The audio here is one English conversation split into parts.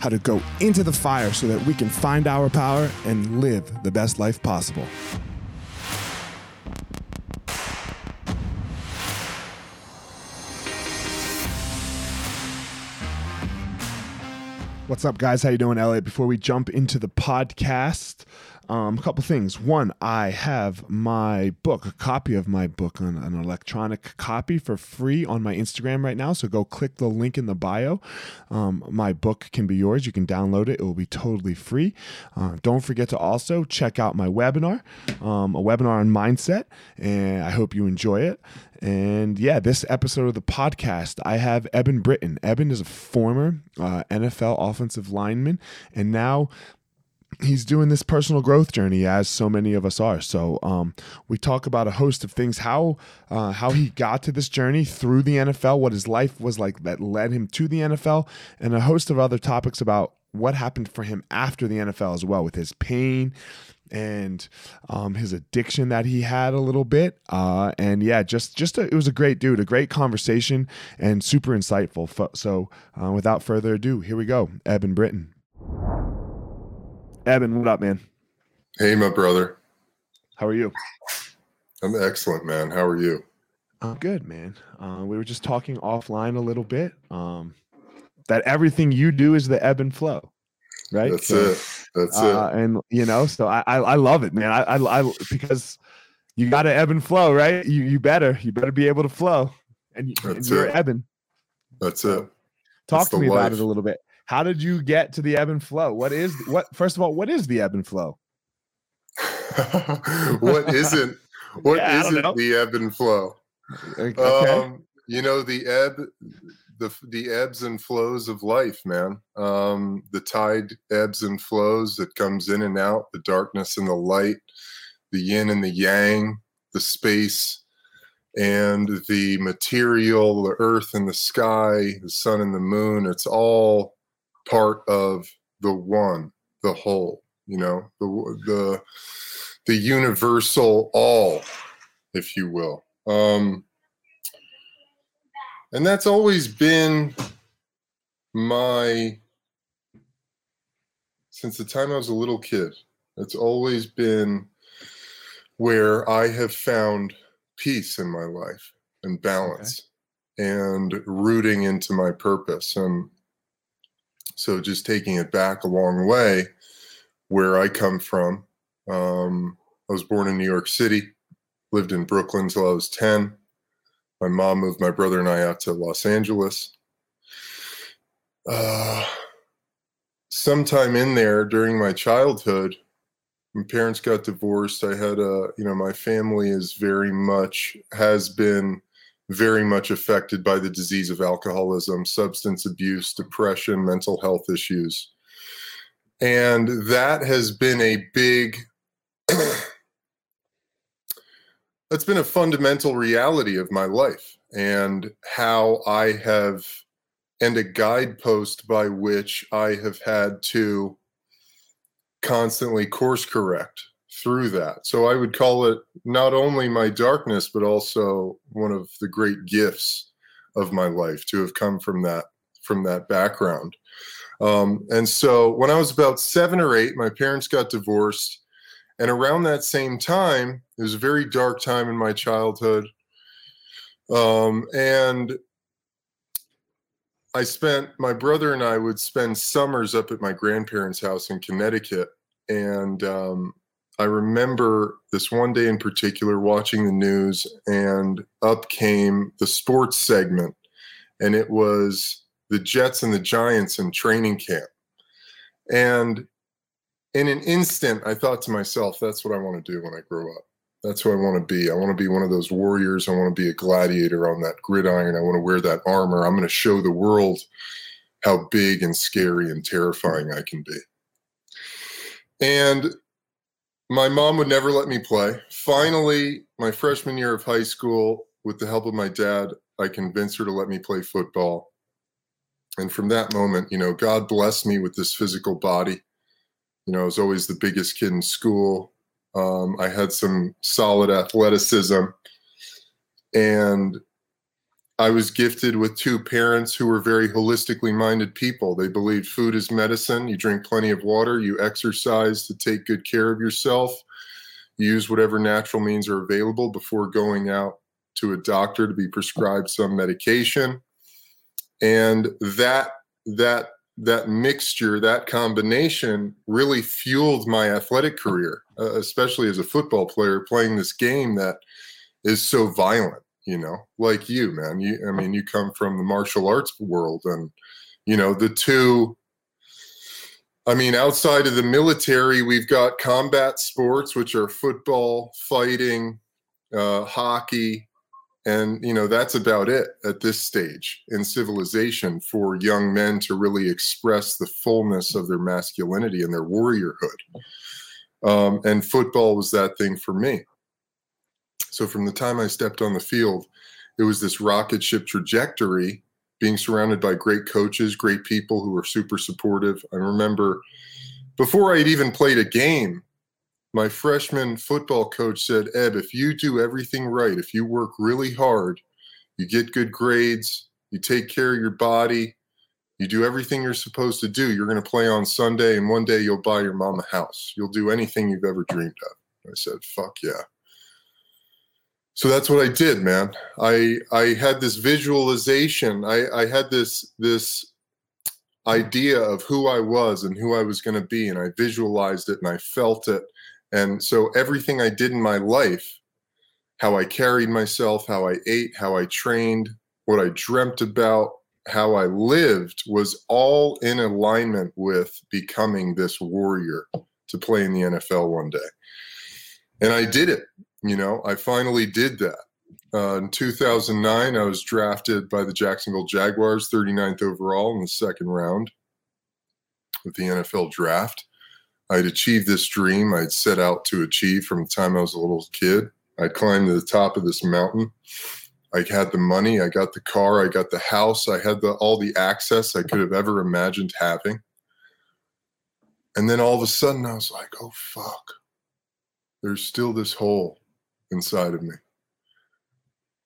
how to go into the fire so that we can find our power and live the best life possible. What's up, guys? How you doing, Elliot? Before we jump into the podcast, um, a couple things. One, I have my book, a copy of my book, an, an, electronic copy for free on my Instagram right now. So go click the link in the bio. Um, my book can be yours. You can download it, it will be totally free. Uh, don't forget to also check out my webinar, um, a webinar on mindset, and I hope you enjoy it. And yeah, this episode of the podcast, I have Eben Britton. Eben is a former uh, NFL offensive lineman, and now he's doing this personal growth journey as so many of us are. So um, we talk about a host of things, how uh, how he got to this journey through the NFL, what his life was like that led him to the NFL, and a host of other topics about what happened for him after the NFL as well, with his pain and um, his addiction that he had a little bit. Uh, and yeah, just just a, it was a great dude, a great conversation, and super insightful. So uh, without further ado, here we go, Eben Britton. Eben, what up, man? Hey, my brother. How are you? I'm excellent, man. How are you? I'm good, man. Uh, we were just talking offline a little bit. Um, that everything you do is the ebb and flow, right? That's so, it. That's uh, it. And you know, so I, I, I love it, man. I, I, I because you got to ebb and flow, right? You you better you better be able to flow, and, you, you're ebbing. That's it. Talk That's to me life. about it a little bit. How did you get to the ebb and flow? What is what? First of all, what is the ebb and flow? what isn't? What yeah, not the ebb and flow? Okay. Um, you know the ebb, the the ebbs and flows of life, man. Um, the tide ebbs and flows. It comes in and out. The darkness and the light, the yin and the yang, the space and the material, the earth and the sky, the sun and the moon. It's all part of the one, the whole, you know, the the the universal all, if you will. Um, and that's always been my since the time I was a little kid. It's always been where I have found peace in my life and balance okay. and rooting into my purpose. And so just taking it back a long way, where I come from, um, I was born in New York City, lived in Brooklyn till I was 10. My mom moved my brother and I out to Los Angeles. Uh, sometime in there during my childhood, my parents got divorced. I had a, you know, my family is very much, has been very much affected by the disease of alcoholism, substance abuse, depression, mental health issues. And that has been a big, that's been a fundamental reality of my life. and how I have, and a guidepost by which I have had to constantly course correct through that. So I would call it not only my darkness, but also one of the great gifts of my life to have come from that from that background. Um, and so when I was about seven or eight, my parents got divorced. And around that same time, it was a very dark time in my childhood. Um, and I spent, my brother and I would spend summers up at my grandparents' house in Connecticut. And um, I remember this one day in particular watching the news, and up came the sports segment. And it was the Jets and the Giants in training camp. And in an instant, I thought to myself, that's what I want to do when I grow up. That's who I want to be. I want to be one of those warriors. I want to be a gladiator on that gridiron. I want to wear that armor. I'm going to show the world how big and scary and terrifying I can be. And my mom would never let me play. Finally, my freshman year of high school, with the help of my dad, I convinced her to let me play football. And from that moment, you know, God blessed me with this physical body. You know, I was always the biggest kid in school. Um, I had some solid athleticism. And I was gifted with two parents who were very holistically minded people. They believed food is medicine. You drink plenty of water, you exercise to take good care of yourself, you use whatever natural means are available before going out to a doctor to be prescribed some medication. And that that that mixture, that combination really fueled my athletic career, uh, especially as a football player playing this game that is so violent, you know, like you, man. You, I mean, you come from the martial arts world, and, you know, the two, I mean, outside of the military, we've got combat sports, which are football, fighting, uh, hockey, and you know that's about it at this stage in civilization for young men to really express the fullness of their masculinity and their warriorhood um, and football was that thing for me so from the time i stepped on the field it was this rocket ship trajectory being surrounded by great coaches great people who were super supportive i remember before I had even played a game my freshman football coach said, Eb, if you do everything right, if you work really hard, you get good grades, you take care of your body, you do everything you're supposed to do, you're going to play on Sunday, and one day you'll buy your mom a house. You'll do anything you've ever dreamed of. I said, fuck yeah. So that's what I did, man. I I had this visualization. I, I had this this idea of who I was and who I was going to be, and I visualized it and I felt it and so everything I did in my life, how I carried myself, how I ate, how I trained, what I dreamt about, how I lived was all in alignment with becoming this warrior to play in the NFL one day. And I did it. You know, I finally did that. Uh, in 2009, I was drafted by the Jacksonville Jaguars, 39th overall in the second round with the NFL draft. I'd achieved this dream I'd set out to achieve from the time I was a little kid. I'd climbed to the top of this mountain. I had the money, I got the car, I got the house, I had the all the access I could have ever imagined having. And then all of a sudden I was like, oh fuck. There's still this hole inside of me.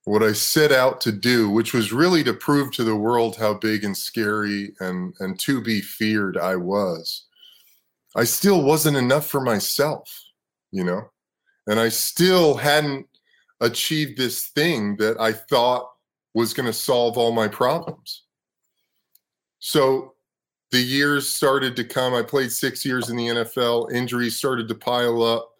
What I set out to do, which was really to prove to the world how big and scary and, and to be feared I was, I still wasn't enough for myself, you know, and I still hadn't achieved this thing that I thought was going to solve all my problems. So the years started to come. I played six years in the NFL. Injuries started to pile up.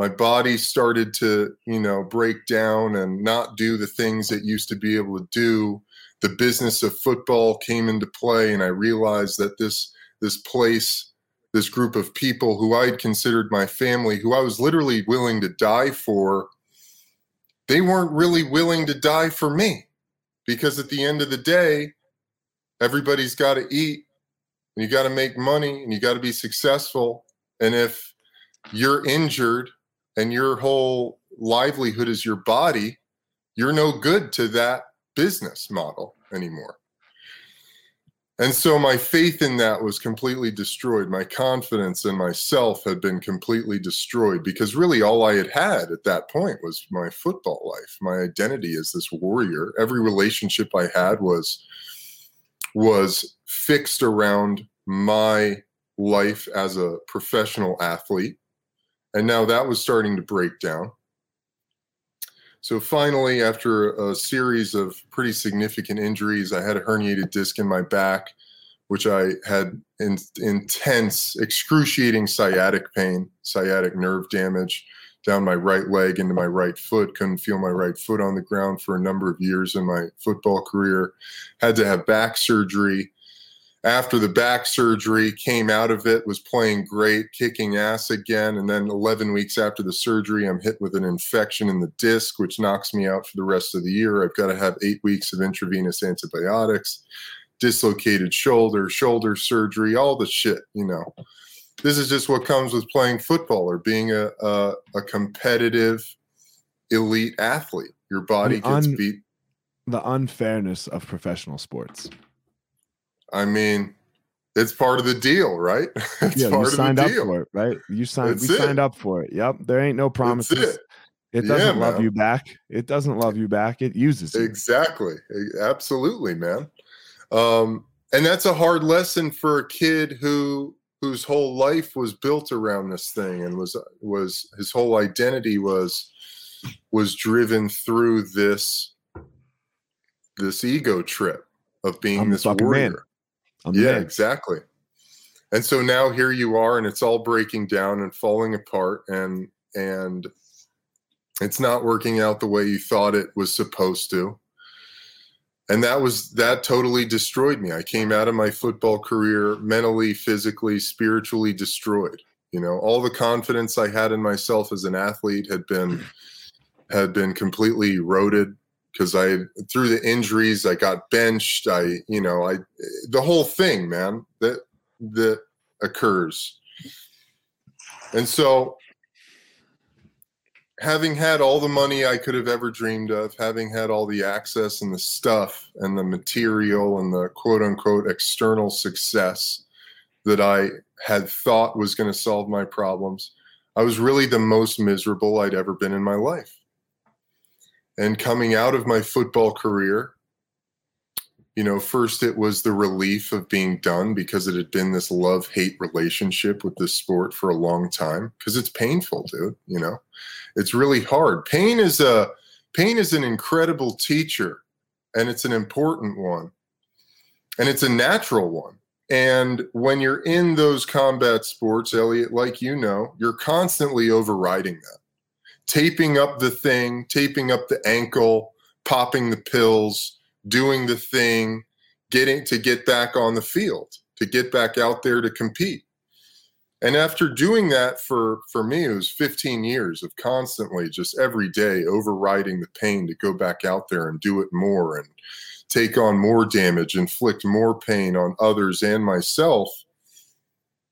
My body started to, you know, break down and not do the things it used to be able to do. The business of football came into play, and I realized that this this place this group of people who I'd considered my family, who I was literally willing to die for, they weren't really willing to die for me. Because at the end of the day, everybody's got to eat and you got to make money and you got to be successful. And if you're injured and your whole livelihood is your body, you're no good to that business model anymore. And so my faith in that was completely destroyed. My confidence in myself had been completely destroyed because really all I had had at that point was my football life, my identity as this warrior. Every relationship I had was was fixed around my life as a professional athlete. And now that was starting to break down. So finally, after a series of pretty significant injuries, I had a herniated disc in my back, which I had in, intense, excruciating sciatic pain, sciatic nerve damage down my right leg into my right foot. Couldn't feel my right foot on the ground for a number of years in my football career. Had to have back surgery after the back surgery, came out of it, was playing great, kicking ass again. And then 11 weeks after the surgery, I'm hit with an infection in the disc, which knocks me out for the rest of the year. I've got to have eight weeks of intravenous antibiotics, dislocated shoulder, shoulder surgery, all the shit, you know. This is just what comes with playing football or being a, a, a competitive elite athlete. Your body gets un- beat. The unfairness of professional sports. I mean, it's part of the deal, right? It's yeah, you signed up for it, right? You signed. That's we it. signed up for it. Yep. There ain't no promises. It. it. doesn't yeah, love man. you back. It doesn't love you back. It uses you. Exactly. Absolutely, man. Um, and that's a hard lesson for a kid who whose whole life was built around this thing and was was his whole identity was was driven through this this ego trip of being I'm this warrior. Man. I'm yeah, exactly. And so now here you are, and it's all breaking down and falling apart, and and it's not working out the way you thought it was supposed to. And that was that totally destroyed me. I came out of my football career mentally, physically, spiritually destroyed. You know, all the confidence I had in myself as an athlete had been had been completely eroded because I through the injuries I got benched. I you know I the whole thing, man that that occurs, and so having had all the money I could have ever dreamed of, having had all the access and the stuff and the material and the quote unquote external success that I had thought was going to solve my problems, I was really the most miserable I'd ever been in my life. And coming out of my football career, you know, first it was the relief of being done because it had been this love hate relationship with this sport for a long time because it's painful, dude. You know, it's really hard. Pain is a pain is an incredible teacher and it's an important one and it's a natural one. And when you're in those combat sports, Elliot, like you know, you're constantly overriding that taping up the thing, taping up the ankle, popping the pills, doing the thing, getting to get back on the field, to get back out there to compete. And after doing that for for me, it was 15 years of constantly just every day overriding the pain to go back out there and do it more and take on more damage, inflict more pain on others and myself.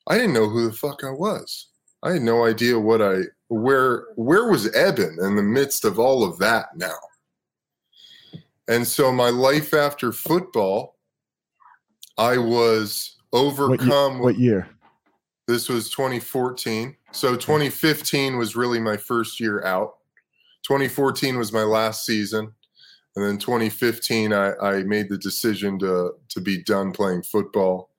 I didn't know who the fuck I was. I had no idea what I where where was Eben in the midst of all of that now? And so my life after football, I was overcome. What year? What year? This was 2014. So 2015 was really my first year out. 2014 was my last season. And then 2015, I, I made the decision to, to be done playing football.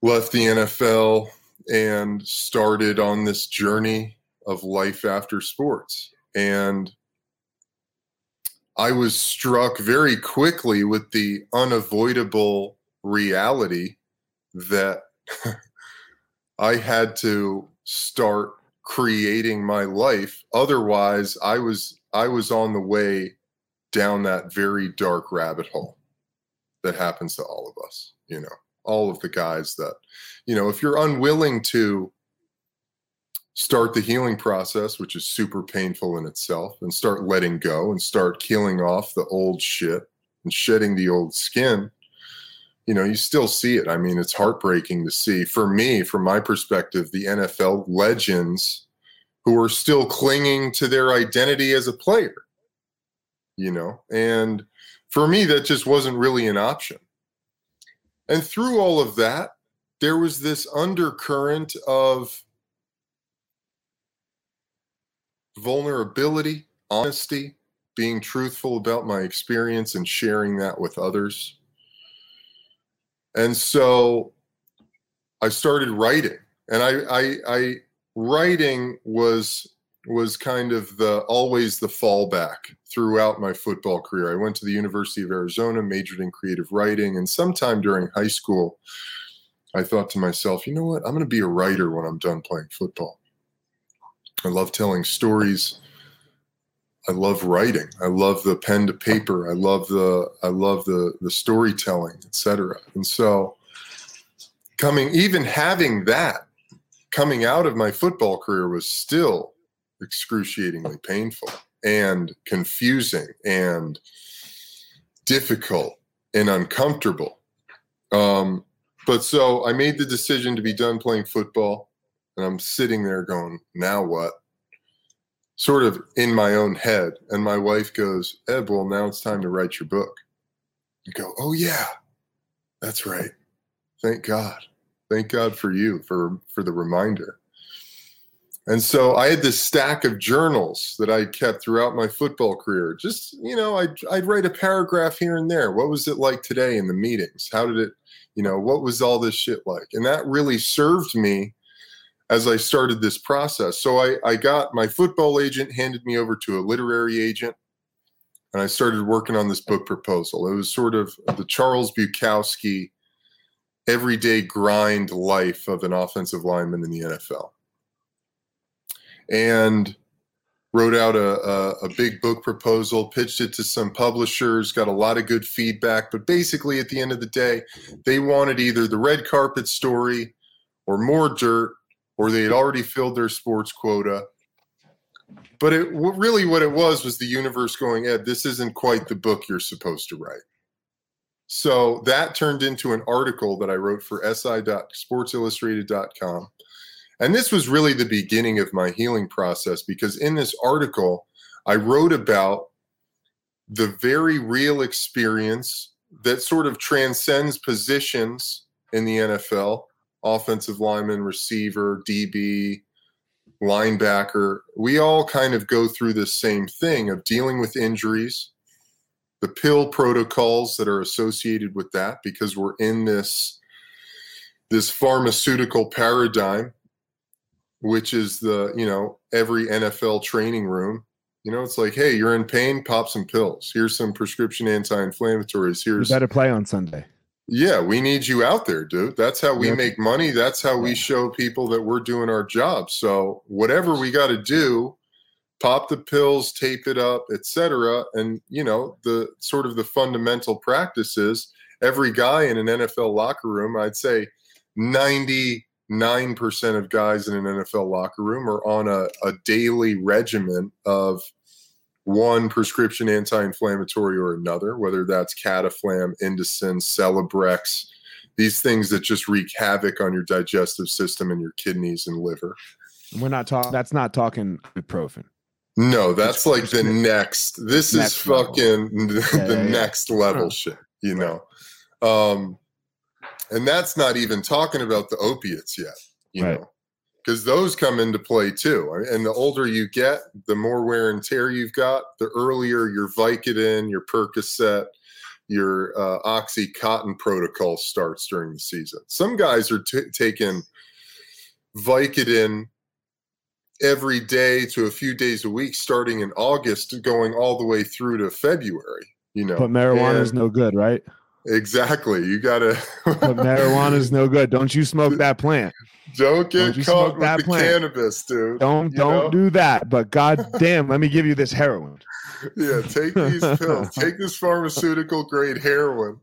Left the NFL, and started on this journey of life after sports. And I was struck very quickly with the unavoidable reality that I had to start creating my life otherwise I was I was on the way down that very dark rabbit hole that happens to all of us you know all of the guys that you know, if you're unwilling to start the healing process, which is super painful in itself, and start letting go and start killing off the old shit and shedding the old skin, you know, you still see it. I mean, it's heartbreaking to see. For me, from my perspective, the NFL legends who are still clinging to their identity as a player. you know, and for me, that just wasn't really an option. And through all of that, there was this undercurrent of vulnerability, honesty, being truthful about my experience and sharing that with others. And so I started writing, and I, I, I writing was was kind of the always the fallback throughout my football career. I went to the University of Arizona, majored in creative writing, and sometime during high school, I thought to myself, you know what? I'm going to be a writer when I'm done playing football. I love telling stories. I love writing. I love the pen to paper. I love the I love the the storytelling, etc. And so coming even having that coming out of my football career was still excruciatingly painful and confusing and difficult and uncomfortable. Um, but so I made the decision to be done playing football, and I'm sitting there going, now what? Sort of in my own head. And my wife goes, Eb, well, now it's time to write your book. I go, oh, yeah, that's right. Thank God. Thank God for you for for the reminder. And so I had this stack of journals that I kept throughout my football career. Just, you know, I'd, I'd write a paragraph here and there. What was it like today in the meetings? How did it, you know, what was all this shit like? And that really served me as I started this process. So I, I got my football agent handed me over to a literary agent and I started working on this book proposal. It was sort of the Charles Bukowski everyday grind life of an offensive lineman in the NFL. And wrote out a, a, a, big book proposal, pitched it to some publishers, got a lot of good feedback. But basically, at the end of the day, they wanted either the red carpet story or more dirt, or they had already filled their sports quota. But it really what it was was the universe going, Eb, this isn't quite the book you're supposed to write. So that turned into an article that I wrote for si.sportsillustrated.com. And this was really the beginning of my healing process because in this article, I wrote about the very real experience that sort of transcends positions in the NFL offensive lineman, receiver, DB, linebacker. We all kind of go through this same thing of dealing with injuries the pill protocols that are associated with that because we're in this this pharmaceutical paradigm which is the you know every NFL training room. You know it's like hey you're in pain pop some pills. Here's some prescription anti-inflammatories. Here's you better play on Sunday. Yeah we need you out there dude. That's how we make money. That's how we show people that we're doing our job. So whatever we got to do pop the pills, tape it up, etc. And you know the sort of the fundamental practices. Every guy in an NFL locker room, I'd say, ninety nine percent of guys in an NFL locker room are on a, a daily regimen of one prescription anti-inflammatory or another, whether that's Cataflam, Indocin, Celebrex, these things that just wreak havoc on your digestive system and your kidneys and liver. We're not talking. That's not talking ibuprofen. No, that's like the next. This next is fucking the, yeah, the yeah, next yeah. level shit, you know. Um, and that's not even talking about the opiates yet, you right. know, because those come into play too. And the older you get, the more wear and tear you've got. The earlier your Vicodin, your Percocet, your uh, OxyContin protocol starts during the season. Some guys are t- taking Vicodin every day to a few days a week starting in August going all the way through to February, you know. But marijuana is no good, right? Exactly. You got to But marijuana is no good. Don't you smoke that plant. Don't get don't caught with the plant. cannabis, dude. Don't don't know? do that. But god damn, let me give you this heroin. Yeah, take these pills. take this pharmaceutical grade heroin.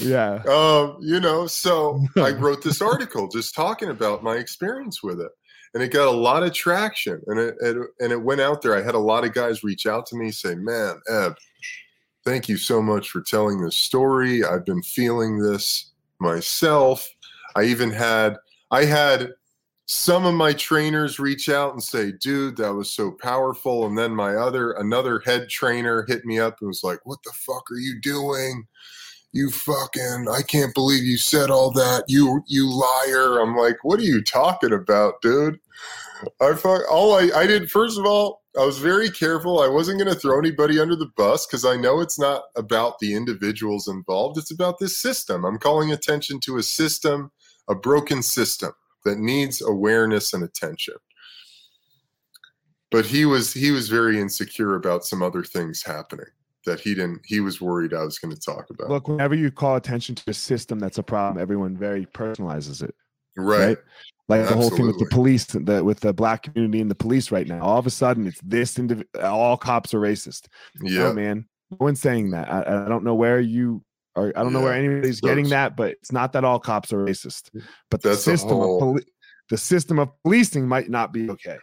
Yeah. Um, you know, so I wrote this article just talking about my experience with it and it got a lot of traction and it, it, and it went out there i had a lot of guys reach out to me say man eb thank you so much for telling this story i've been feeling this myself i even had i had some of my trainers reach out and say, dude, that was so powerful. And then my other, another head trainer hit me up and was like, what the fuck are you doing? You fucking, I can't believe you said all that. You, you liar. I'm like, what are you talking about, dude? I fuck, all I, I did, first of all, I was very careful. I wasn't going to throw anybody under the bus because I know it's not about the individuals involved. It's about this system. I'm calling attention to a system, a broken system that needs awareness and attention. But he was he was very insecure about some other things happening that he didn't he was worried I was going to talk about. Look, whenever you call attention to a system that's a problem, everyone very personalizes it. Right. right? Like Absolutely. the whole thing with the police, the, with the black community and the police right now. All of a sudden, it's this indiv- all cops are racist. Yeah, man. No one's saying that. I, I don't know where you are. I don't yeah. know where anybody's getting that, but it's not that all cops are racist. But the that's system whole, of poli- the system of policing might not be okay.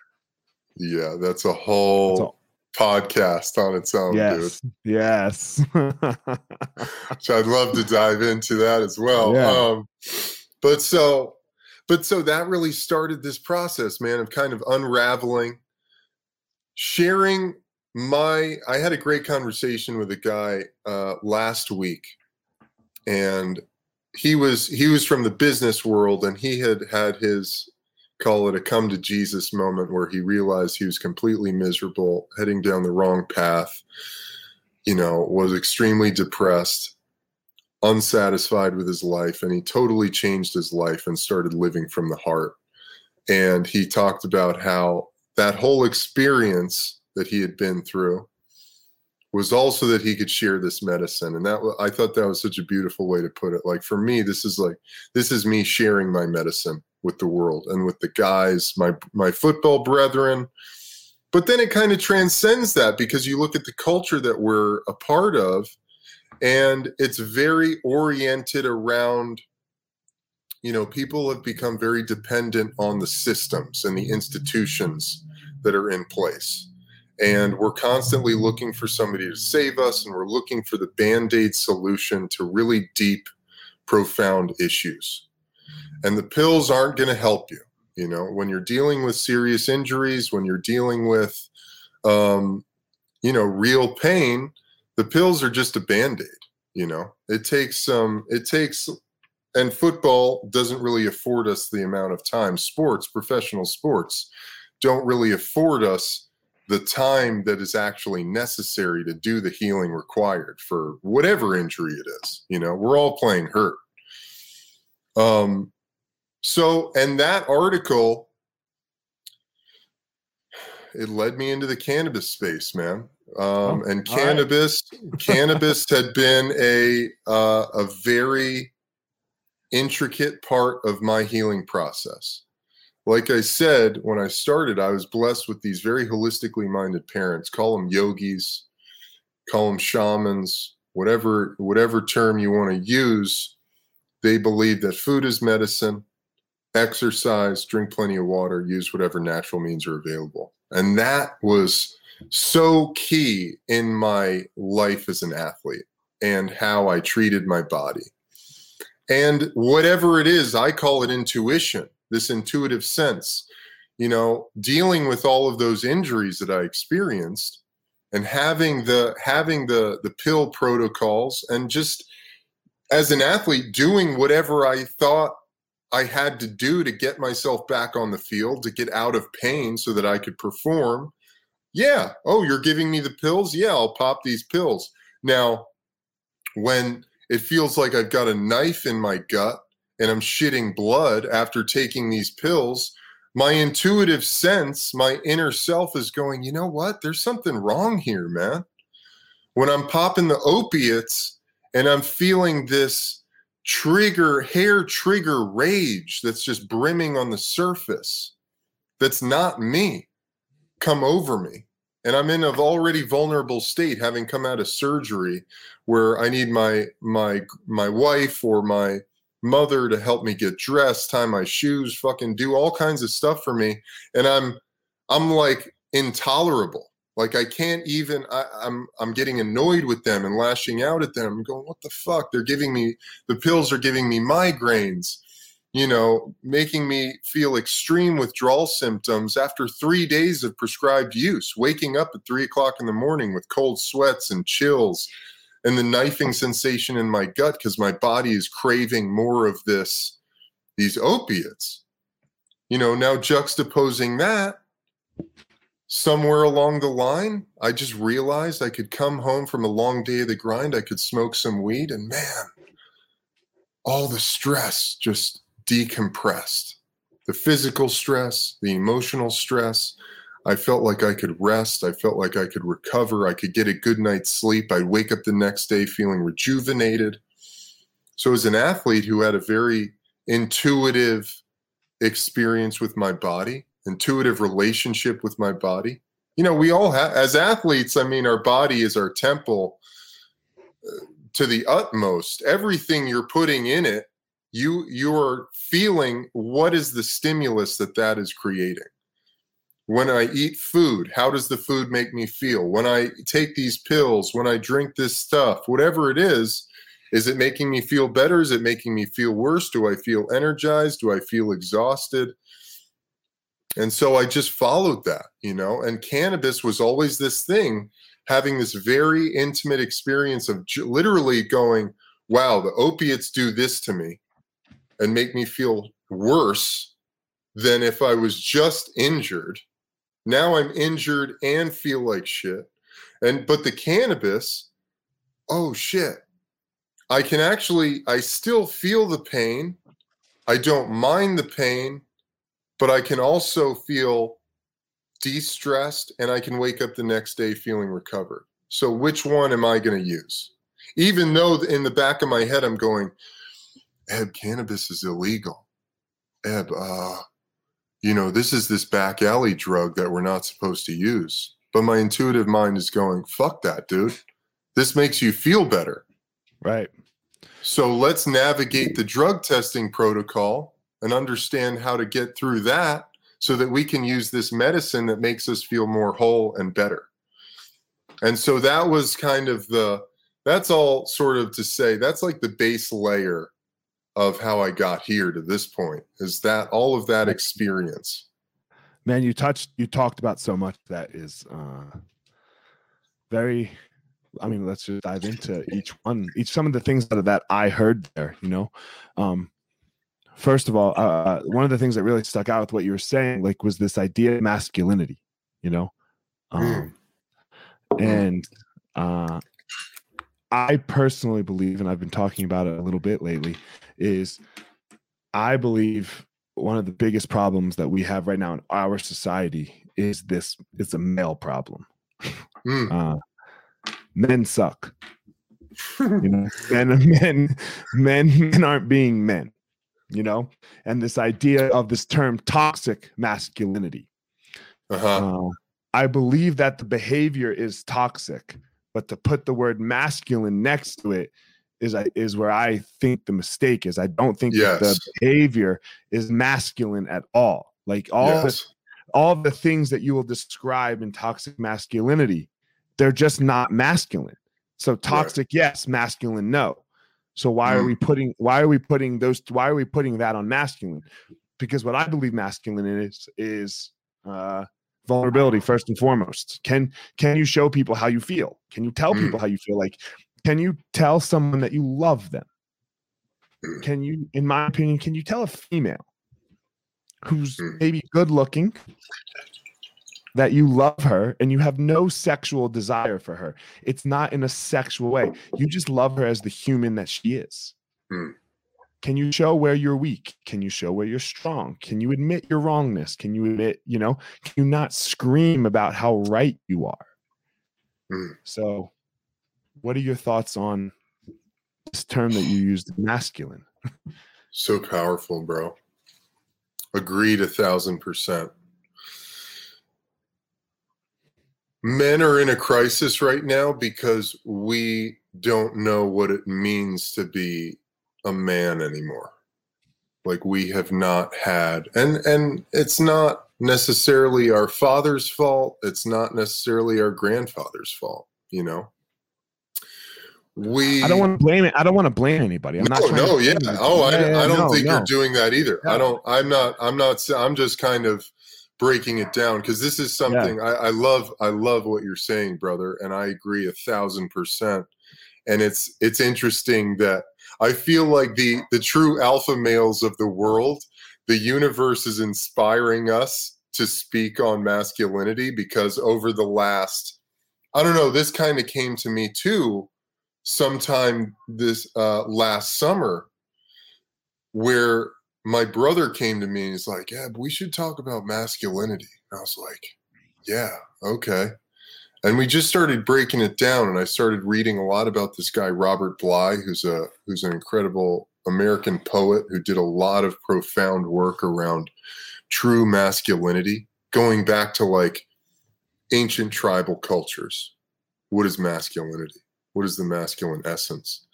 Yeah, that's a whole podcast on its own, yes. dude. Yes. Which I'd love to dive into that as well. Yeah. Um, but so but so that really started this process, man, of kind of unraveling, sharing my I had a great conversation with a guy uh, last week and he was he was from the business world and he had had his call it a come to jesus moment where he realized he was completely miserable heading down the wrong path you know was extremely depressed unsatisfied with his life and he totally changed his life and started living from the heart. And he talked about how that whole experience that he had been through was also that he could share this medicine. And that i thought that was such a beautiful way to put it. Like for me this is like this is me sharing my medicine with the world and with the guys my my football brethren. But then it kind of transcends that because you look at the culture that we're a part of and it's very oriented around you know people have become very dependent on the systems and the institutions that are in place. And we're constantly looking for somebody to save us and we're looking for the band-aid solution to really deep profound issues. And the pills aren't going to help you you know? When you're dealing with serious injuries when you're dealing with um, you know real pain the pills are just a band-aid you know it takes some um, it takes and football doesn't really afford us the amount of time sports professional sports don't really afford us the time that is actually necessary to do the healing required for whatever injury it is. You know, we're all playing hurt. Um, so, and that article, it led me into the cannabis space, man. Um, oh, and cannabis, right. cannabis had been a uh, a very intricate part of my healing process like I said, when I started, I was blessed with these very holistically minded parents. Call them yogis, call them shamans, whatever whatever term you want to use. They believe that food is medicine, exercise, drink plenty of water, use whatever natural means are available. And that was so key in my life as an athlete and how I treated my body. And whatever it is, I call it intuition this intuitive sense you know dealing with all of those injuries that i experienced and having the having the the pill protocols and just as an athlete doing whatever i thought i had to do to get myself back on the field to get out of pain so that i could perform yeah oh you're giving me the pills yeah i'll pop these pills now when it feels like i've got a knife in my gut and I'm shitting blood after taking these pills, my intuitive sense, my inner self is going, you know what? There's something wrong here, man. When I'm popping the opiates and I'm feeling this trigger, hair trigger rage that's just brimming on the surface, that's not me, come over me. And I'm in an already vulnerable state, having come out of surgery where I need my my my wife or my mother to help me get dressed, tie my shoes, fucking do all kinds of stuff for me. And I'm I'm like intolerable. Like I can't even I, am I'm, I'm getting annoyed with them and lashing out at them. I'm going, what the fuck? They're giving me the pills are giving me migraines. You know, making me feel extreme withdrawal symptoms after three days of prescribed use, waking up at three o'clock in the morning with cold sweats and chills and the knifing sensation in my gut because my body is craving more of this, these opiates. You know, now juxtaposing that, somewhere along the line, I just realized I could come home from a long day of the grind, I could smoke some weed, and man, all the stress just decompressed. The physical stress, the emotional stress. I felt like I could rest. I felt like I could recover. I could get a good night's sleep. I'd wake up the next day feeling rejuvenated. So, as an athlete who had a very intuitive experience with my body, intuitive relationship with my body, you know, we all have, as athletes, I mean, our body is our temple uh, to the utmost. Everything you're putting in it you you're feeling what is the stimulus that that is creating. When i eat food how does the food make me feel? When i take these pills when i drink this stuff whatever it is is it making me feel better? Is it making me feel worse? Do i feel energized? Do i feel exhausted? And so i just followed that you know? And cannabis was always this thing having this very intimate experience of literally going wow the opiates do this to me and make me feel worse than if I was just injured. Now I'm injured and feel like shit. And but the cannabis, oh shit. I can actually I still feel the pain. I don't mind the pain, but I can also feel de-stressed and I can wake up the next day feeling recovered. So which one am I going to use? Even though in the back of my head I'm going, Eb, cannabis is illegal. Eb, uh, you know, this is this back alley drug that we're not supposed to use. But my intuitive mind is going, fuck that, dude. This makes you feel better. Right. So let's navigate the drug testing protocol and understand how to get through that so that we can use this medicine that makes us feel more whole and better. And so that was kind of the, that's all sort of to say, that's like the base layer of how I got here to this point is that all of that experience. Man, you touched, you talked about so much that is uh, very. I mean, let's just dive into each one, each some of the things that that I heard there. You know, um, first of all, uh, uh, one of the things that really stuck out with what you were saying, like, was this idea of masculinity. You know, mm. um, mm. and uh, I personally believe, and I've been talking about it a little bit lately, is I believe one of the biggest problems that we have right now in our society is this it's a male problem. Mm. Uh, men suck. you know, men, men, men, men aren't being men, you know, and this idea of this term toxic masculinity. Uh-huh. Uh, I believe that the behavior is toxic, but to put the word masculine next to it is is where I think the mistake is. I don't think yes. the behavior is masculine at all. Like all yes. the all the things that you will describe in toxic masculinity, they're just not masculine. So toxic, right. yes, masculine, no. So why mm. are we putting why are we putting those why are we putting that on masculine? Because what I believe masculine is is uh vulnerability first and foremost. Can can you show people how you feel? Can you tell mm. people how you feel? Like can you tell someone that you love them? Can you, in my opinion, can you tell a female who's hmm. maybe good looking that you love her and you have no sexual desire for her? It's not in a sexual way. You just love her as the human that she is. Can you show where you're weak? Can you show where you're strong? Can you admit your wrongness? Can you admit, you know, can you not scream about how right you are? Hmm. So what are your thoughts on this term that you used, masculine? so powerful, bro. Agreed a thousand percent. Men are in a crisis right now because we don't know what it means to be a man anymore. Like we have not had and and it's not necessarily our father's fault, it's not necessarily our grandfather's fault, you know we I don't want to blame it. I don't want to blame anybody. I'm no, not no, yeah. Oh, I, yeah, I don't no, think no. you're doing that either. I don't. I'm not. I'm not. I'm just kind of breaking it down because this is something yeah. I, I love. I love what you're saying, brother, and I agree a thousand percent. And it's it's interesting that I feel like the the true alpha males of the world, the universe is inspiring us to speak on masculinity because over the last, I don't know, this kind of came to me too sometime this uh, last summer where my brother came to me and he's like, Yeah, we should talk about masculinity. And I was like, Yeah, okay. And we just started breaking it down, and I started reading a lot about this guy Robert Bly, who's a who's an incredible American poet who did a lot of profound work around true masculinity, going back to like ancient tribal cultures. What is masculinity? What is the masculine essence?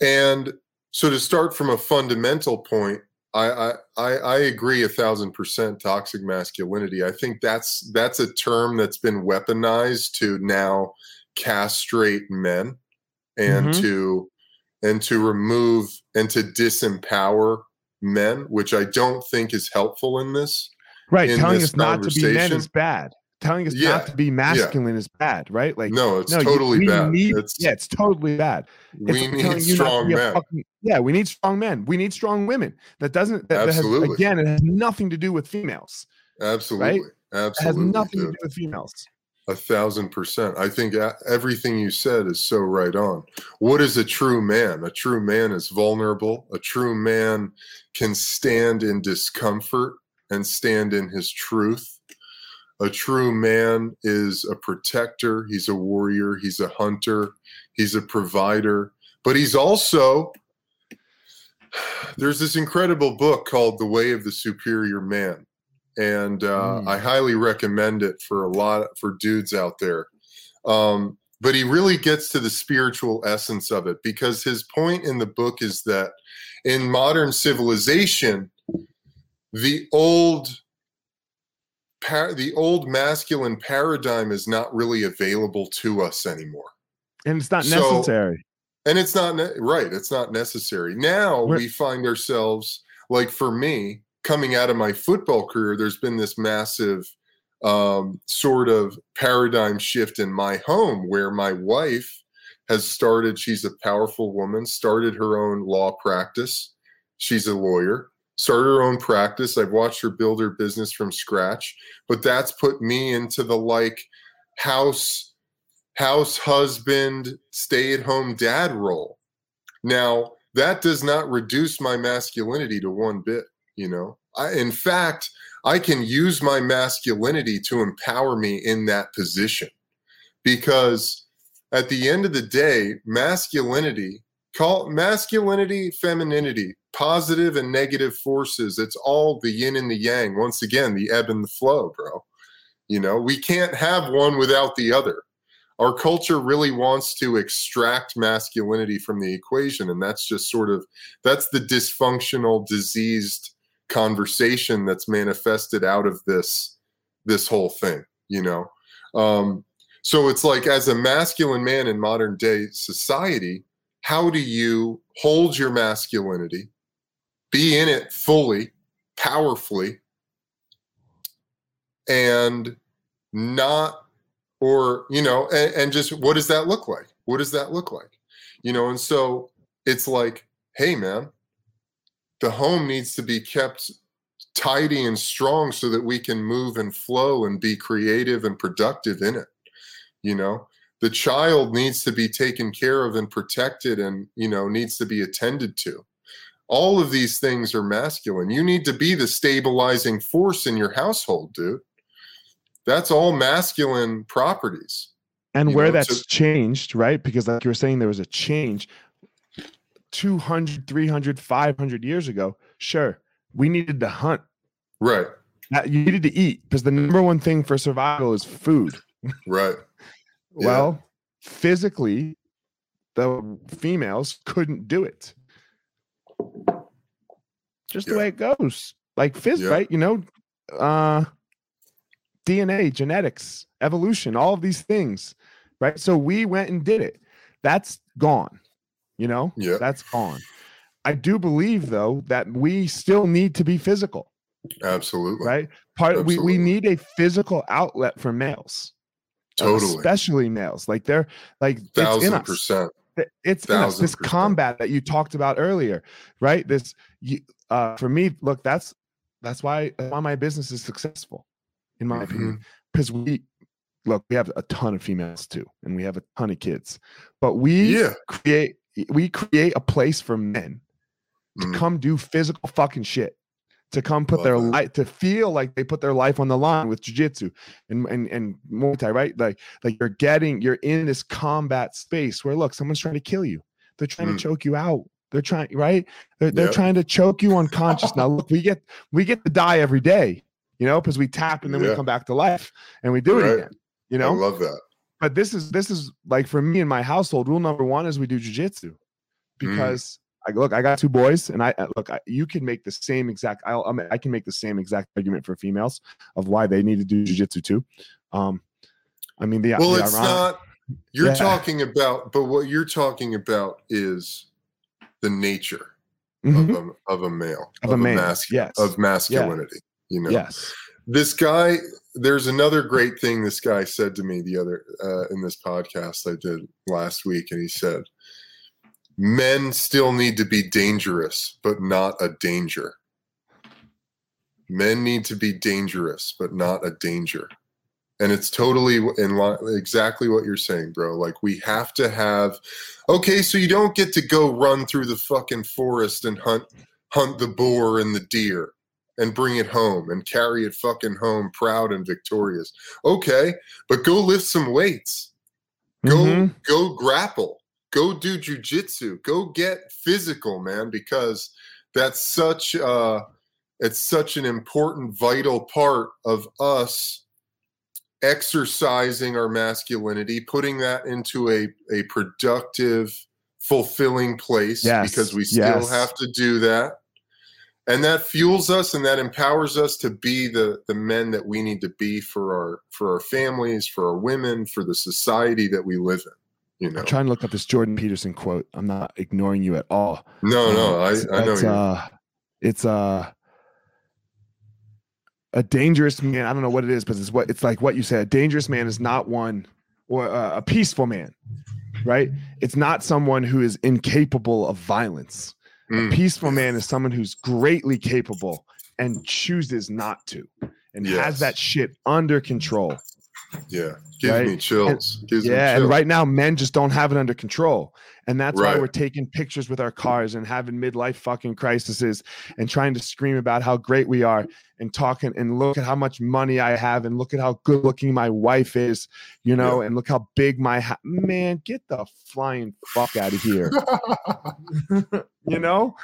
And so to start from a fundamental point, I, I I agree a thousand percent toxic masculinity. I think that's that's a term that's been weaponized to now castrate men and mm-hmm. to and to remove and to disempower men, which I don't think is helpful in this. Right, telling us not to be men is bad telling us yeah, not to be masculine yeah. is bad, right? Like no, it's no, totally you, bad. Need, it's, yeah, it's totally bad. It's we need strong men. Fucking, yeah, we need strong men. We need strong women. That doesn't. That, Absolutely. That has, again, it has nothing to do with females. Absolutely. Right? Absolutely. It has nothing dude. to do with females. A thousand percent. I think everything you said is so right on. What is a true man? A true man is vulnerable. A true man can stand in discomfort and stand in his truth a true man is a protector, he's a warrior, he's a hunter, he's a provider, but he's also there's this incredible book called The Way of the Superior Man. And uh, mm. I highly recommend it for a lot for dudes out there. Um, but he really gets to the spiritual essence of it because his point in the book is that in modern civilization, the old par- the old masculine paradigm is not really available to us anymore. And it's not so, necessary. And it's not ne- right. It's not necessary. Now We're- we find ourselves like for me coming out of my football career, there's been this massive um, sort of paradigm shift in my home where my wife has started. She's a powerful woman, started her own law practice. She's a lawyer started her own practice. I've watched her build her business from scratch, but that's put me into the like house house husband, stay at home dad role. Now, that does not reduce my masculinity to one bit, you know. I, in fact, I can use my masculinity to empower me in that position because at the end of the day, masculinity, call masculinity, femininity, positive and negative forces. It's all the yin and the yang. Once again, the ebb and the flow, bro. You know, we can't have one without the other. Our culture really wants to extract masculinity from the equation. And that's just sort of that's the dysfunctional, diseased conversation that's manifested out of this this whole thing, you know. Um, so it's like as a masculine man in modern day society, how do you hold your masculinity be in it fully, powerfully, and not, or, you know, and, and just what does that look like? What does that look like? You know, and so it's like, hey, man, the home needs to be kept tidy and strong so that we can move and flow and be creative and productive in it you know the child needs to be taken care of and protected and you know needs to be attended to all of these things are masculine. You need to be the stabilizing force in your household, dude. That's all masculine properties. And where know, that's to- changed, right? Because like you were saying, there was a change 200, 300, 500 years ago. Sure, we needed to hunt. Right. Uh, you needed to eat because the number one thing for survival is food. Right. well, yeah. physically, the females couldn't do it just yeah. the way it goes. Like phys, yeah. right? You know, uh DNA, genetics, evolution, all of these things, right? So we went and did it. That's gone. You know, yeah, that's gone. I do believe though that we still need to be physical. Absolutely. Right. Part Absolutely. we we need a physical outlet for males. Totally. Especially males. Like they're like thousand it's percent. It's this combat that you talked about earlier, right? This uh for me, look, that's that's why why my business is successful, in my mm-hmm. opinion. Because we look, we have a ton of females too, and we have a ton of kids. But we yeah. create we create a place for men to mm. come do physical fucking shit to come put Love their life to feel like they put their life on the line with jiu-jitsu and, and and Muay Thai, right? Like like you're getting you're in this combat space where look, someone's trying to kill you. They're trying mm. to choke you out. They're trying, right? They're, they're yep. trying to choke you unconscious. now look, we get we get to die every day, you know, because we tap and then yeah. we come back to life and we do right. it again. You know, I love that. But this is this is like for me in my household, rule number one is we do jujitsu mm. because I look, I got two boys, and I look. I, you can make the same exact. I'll, I, mean, I can make the same exact argument for females of why they need to do jujitsu too. Um, I mean, the well, the it's ironic, not. You're yeah. talking about, but what you're talking about is the nature mm-hmm. of, a, of a male, of, of a, man, mascu- yes. of masculinity. Yeah. You know, yes. This guy, there's another great thing this guy said to me the other uh, in this podcast I did last week, and he said, men still need to be dangerous, but not a danger. Men need to be dangerous, but not a danger. And it's totally in line, exactly what you're saying, bro. Like we have to have, okay, so you don't get to go run through the fucking forest and hunt hunt the boar and the deer and bring it home and carry it fucking home proud and victorious. Okay, but go lift some weights. Go mm-hmm. go grapple go do jujitsu, go get physical, man, because that's such uh it's such an important vital part of us exercising our masculinity, putting that into a, a productive, fulfilling place yes. because we still yes. have to do that. And that fuels us and that empowers us to be the, the men that we need to be for our for our families, for our women, for the society that we live in. You know. I'm trying to look up this Jordan Peterson quote. I'm not ignoring you at all. No, no, um, I, I know you. Uh, it's uh, a dangerous man. I don't know what it is, but it's what it's like. What you said. A dangerous man is not one, or uh, a peaceful man, right? It's not someone who is incapable of violence. Mm. A peaceful man is someone who's greatly capable and chooses not to, and yes. has that shit under control. Yeah. Gives right? me chills. And, Gives yeah, me chills. and right now men just don't have it under control. And that's right. why we're taking pictures with our cars and having midlife fucking crises and trying to scream about how great we are and talking and look at how much money I have and look at how good looking my wife is, you know, yeah. and look how big my ha- man, get the flying fuck out of here. you know?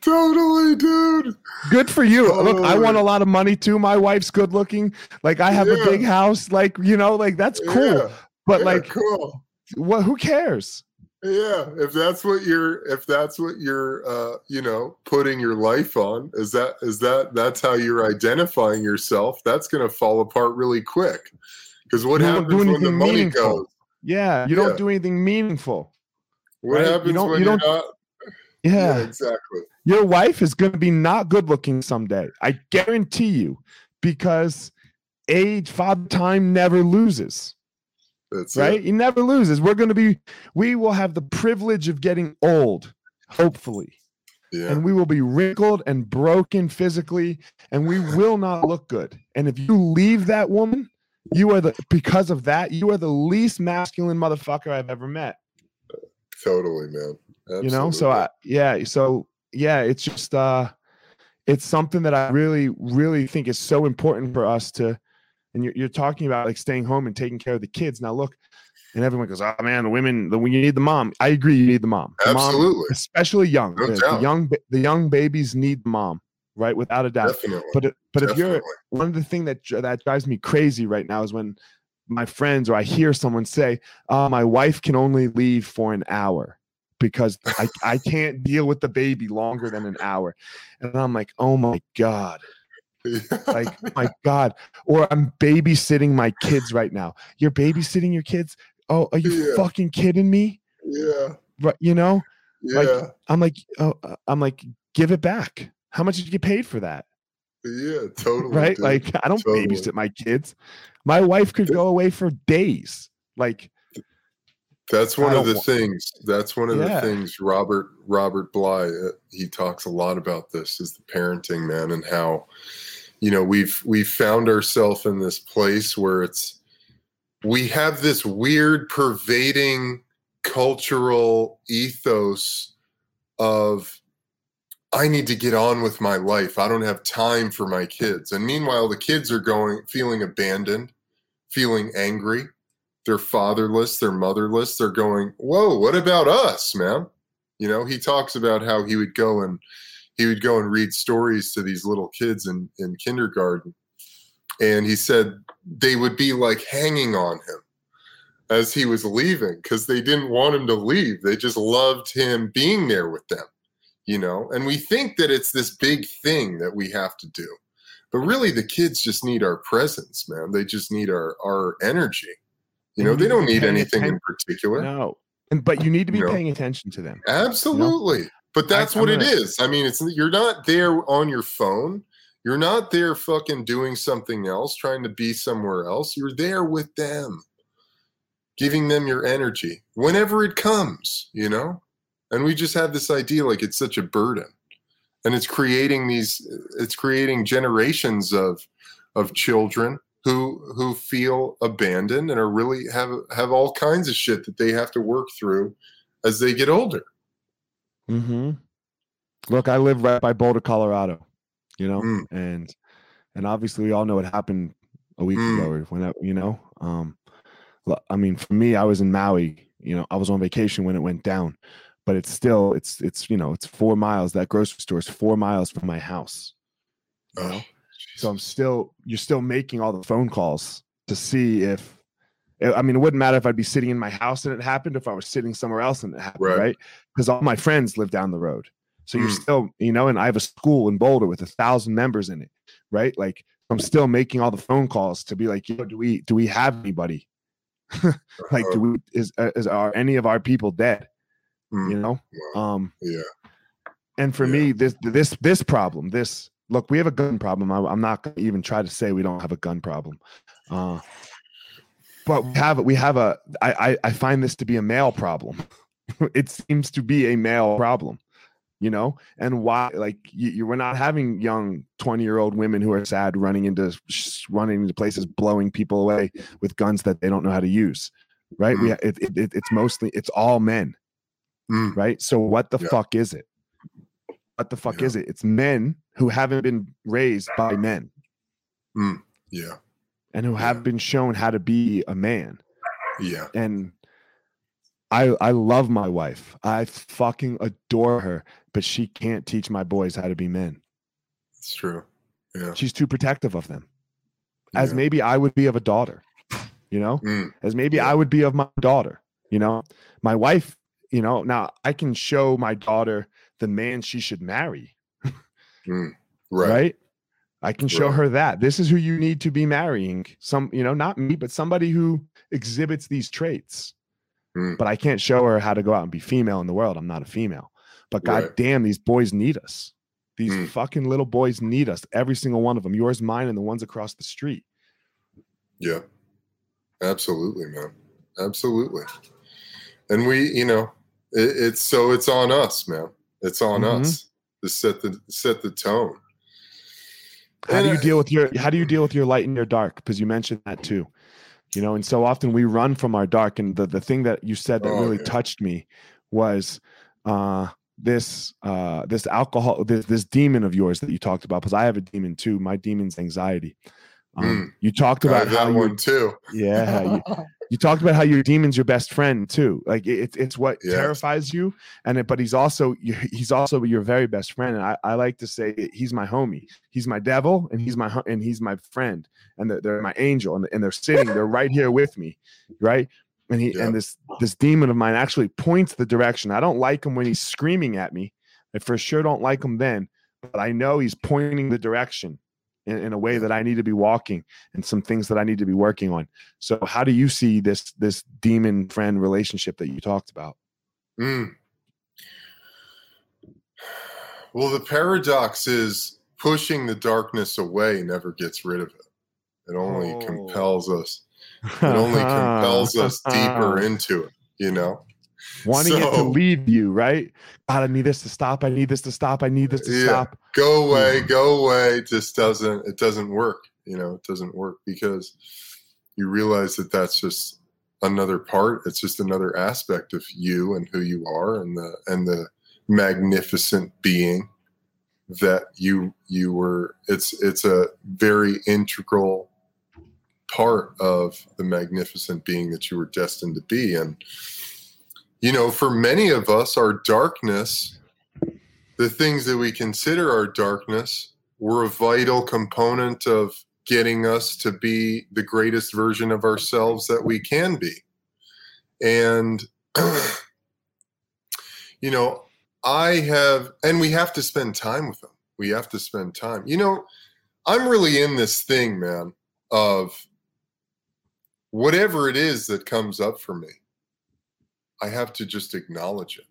Totally, dude. Good for you. Totally. Look, I want a lot of money too. My wife's good looking. Like I have yeah. a big house. Like, you know, like that's cool. Yeah. But like cool. What who cares? yeah if that's what you're if that's what you're uh you know putting your life on is that is that that's how you're identifying yourself that's going to fall apart really quick because what you happens when the money meaningful. goes yeah you yeah. don't do anything meaningful what right? happens you don't, when you don't, not yeah. yeah exactly your wife is going to be not good looking someday i guarantee you because age father time never loses that's right? It. He never loses. We're going to be, we will have the privilege of getting old, hopefully. Yeah. And we will be wrinkled and broken physically, and we will not look good. And if you leave that woman, you are the, because of that, you are the least masculine motherfucker I've ever met. Totally, man. Absolutely. You know, so I, yeah, so yeah, it's just, uh, it's something that I really, really think is so important for us to, and you're, you're talking about like staying home and taking care of the kids. Now look, and everyone goes, "Oh man, the women, the you need the mom." I agree, you need the mom. The Absolutely, mom, especially young. No the, the, young, the young babies need the mom, right? Without a doubt. Definitely. But but Definitely. if you're one of the thing that that drives me crazy right now is when my friends or I hear someone say, "Oh, my wife can only leave for an hour." Because I, I can't deal with the baby longer than an hour. And I'm like, oh my God like, my God. Or I'm babysitting my kids right now. You're babysitting your kids? Oh, are you yeah. fucking kidding me? Yeah. Right. You know. Yeah. Like I'm like oh, uh, I'm like give it back. How much did you get paid for that? Yeah, totally. Right? Dude. Like I don't totally. babysit my kids. My wife could go away for days. Like that's one of the want... things. That's one of yeah. the things Robert Robert Bly uh, he talks a lot about this is the parenting man and how you know we've we've found ourselves in this place where it's we have this weird pervading cultural ethos of I need to get on with my life. I don't have time for my kids. And meanwhile, the kids are going, feeling abandoned, feeling angry. They're fatherless, they're motherless. They're going, Whoa, what about us, man? You know, he talks about how he would go and he would go and read stories to these little kids in, in kindergarten. And he said they would be like hanging on him as he was leaving because they didn't want him to leave. They just loved him being there with them you know? And we think that it's this big thing that we have to do. But really the kids just need our presence man. They just need our our energy. You know they don't need anything in particular. No. And but you need to be you paying attention to them. Absolutely you know? But that's I, what gonna... it is. I mean it's you're not there on your phone. You're not there fucking doing something else trying to be somewhere else. You're there with them giving them your energy whenever it comes you know? And we just have this idea like it's such a burden. And it's creating these it's creating generations of of children who who feel abandoned and are really have have all kinds of shit that they have to work through as they get older hmm look i live right by boulder colorado you know mm. and and obviously we all know what happened a week mm. ago when that you know um i mean for me i was in maui you know i was on vacation when it went down but it's still it's it's you know it's four miles that grocery store is four miles from my house you know? oh, so i'm still you're still making all the phone calls to see if i mean it wouldn't matter if i'd be sitting in my house and it happened if i was sitting somewhere else and it happened right because all my friends live down the road. So you're mm. still you know and i have a school in boulder with a thousand members in it right? Like i'm still making all the phone calls to be like you know do we do we have anybody? Like do uh-huh. we is, uh, is are any of our people dead? Mm, you know um yeah. and for yeah. me this this this problem this look we have a gun problem. I, am not to even try to say we don't have a gun problem. Uh but we have we have a I, I i find this to be a male problem it seems to be a male problem you know and why like you, you we're not having young 20 year old women who are sad running into running into places blowing people away with guns that they don't know how to use right mm. we it, it, it's mostly it's all men Mm. Right. So what the yeah. fuck is it? What the fuck yeah. is it? It's men who haven't been raised by men. Mm. Yeah. And who yeah. have been shown how to be a man. Yeah. And I I love my wife. I fucking adore her, but she can't teach my boys how to be men. It's true. Yeah. She's too protective of them. As yeah. maybe I would be of a daughter, you know? Mm. As maybe yeah. I would be of my daughter, you know? My wife you know now i can show my daughter the man she should marry mm, right. right i can show right. her that this is who you need to be marrying some you know not me but somebody who exhibits these traits mm. but i can't show her how to go out and be female in the world i'm not a female but god right. damn these boys need us these mm. fucking little boys need us every single one of them yours mine and the ones across the street yeah absolutely man absolutely and we you know it, it's so it's on us, man. It's on mm-hmm. us to set the set the tone. How and do you I, deal with your how do you deal with your light and your dark? Because you mentioned that too. You know, and so often we run from our dark. And the, the thing that you said that oh, really yeah. touched me was uh this uh this alcohol this this demon of yours that you talked about because i have a demon too my demon's anxiety um, mm. you talked about that one too yeah you, you talked about how your demon's your best friend too. Like it, it's what yes. terrifies you and it, but he's also he's also your very best friend and I, I like to say he's my homie. He's my devil and he's my and he's my friend and they're, they're my angel and, and they're sitting they're right here with me right? And he and this this demon of mine actually points the direction. I don't like him when he's screaming at me. I for sure don't like him then but i know he's pointing the direction in, in, a way that I need to be walking and some things that I need to be working on. So how do you see this this demon friend relationship that you talked about? Mm. Well, the paradox is pushing the darkness away never gets rid of it. It only oh. compels us. It only compels us deeper into it, you know? Wanting so, it to leave you, right? God, I need this to stop. I need this to stop. I need this to yeah, stop. Go away, hmm. go away. It just doesn't, it doesn't work. You know, it doesn't work because you realize that that's just another part. It's just another aspect of you and who you are and the, and the magnificent being that you you were it's it's a very integral part of the magnificent being that you were destined to be and you know for many of us our darkness the things that we consider our darkness were a vital component of getting us to be the greatest version of ourselves that we can be and you know I have, and we have to spend time with them. We have to spend time. You know, I'm really in this thing, man, of whatever it is that comes up for me, I have to just acknowledge it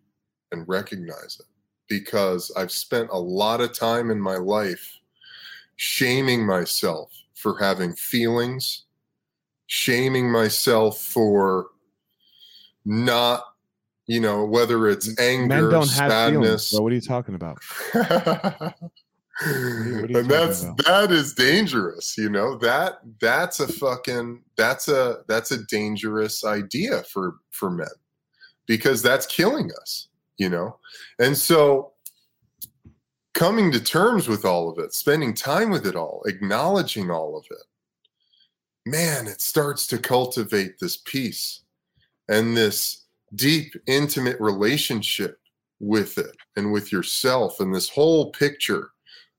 and recognize it because I've spent a lot of time in my life shaming myself for having feelings, shaming myself for not you know, whether it's anger, Men don't sadness. Have what are you talking about? and that's about? that is dangerous you know that that's a fucking that's a that's a dangerous idea for for men because that's killing us you know and so coming to terms with all of it spending time with it all acknowledging all of it man it starts to cultivate this peace and this deep, intimate relationship with it and with yourself and this whole picture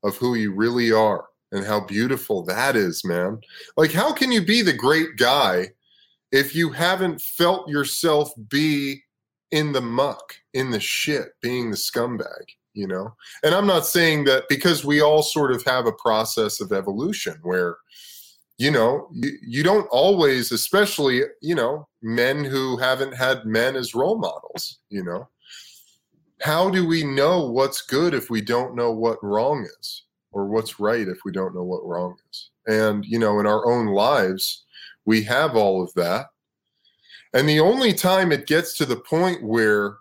of who you really are and how beautiful that is, man. Like, how can you be the great guy if you haven't felt yourself be in the muck, in the shit, being the scumbag? You know, and I'm not saying that because we all sort of have a process of evolution where you know you, you don't always especially you know men who haven't had men as role models you know how do we know what's good if we don't know what wrong is or what's right if we don't know what wrong is and you know in our own lives we have all of that and the only time it gets to the point where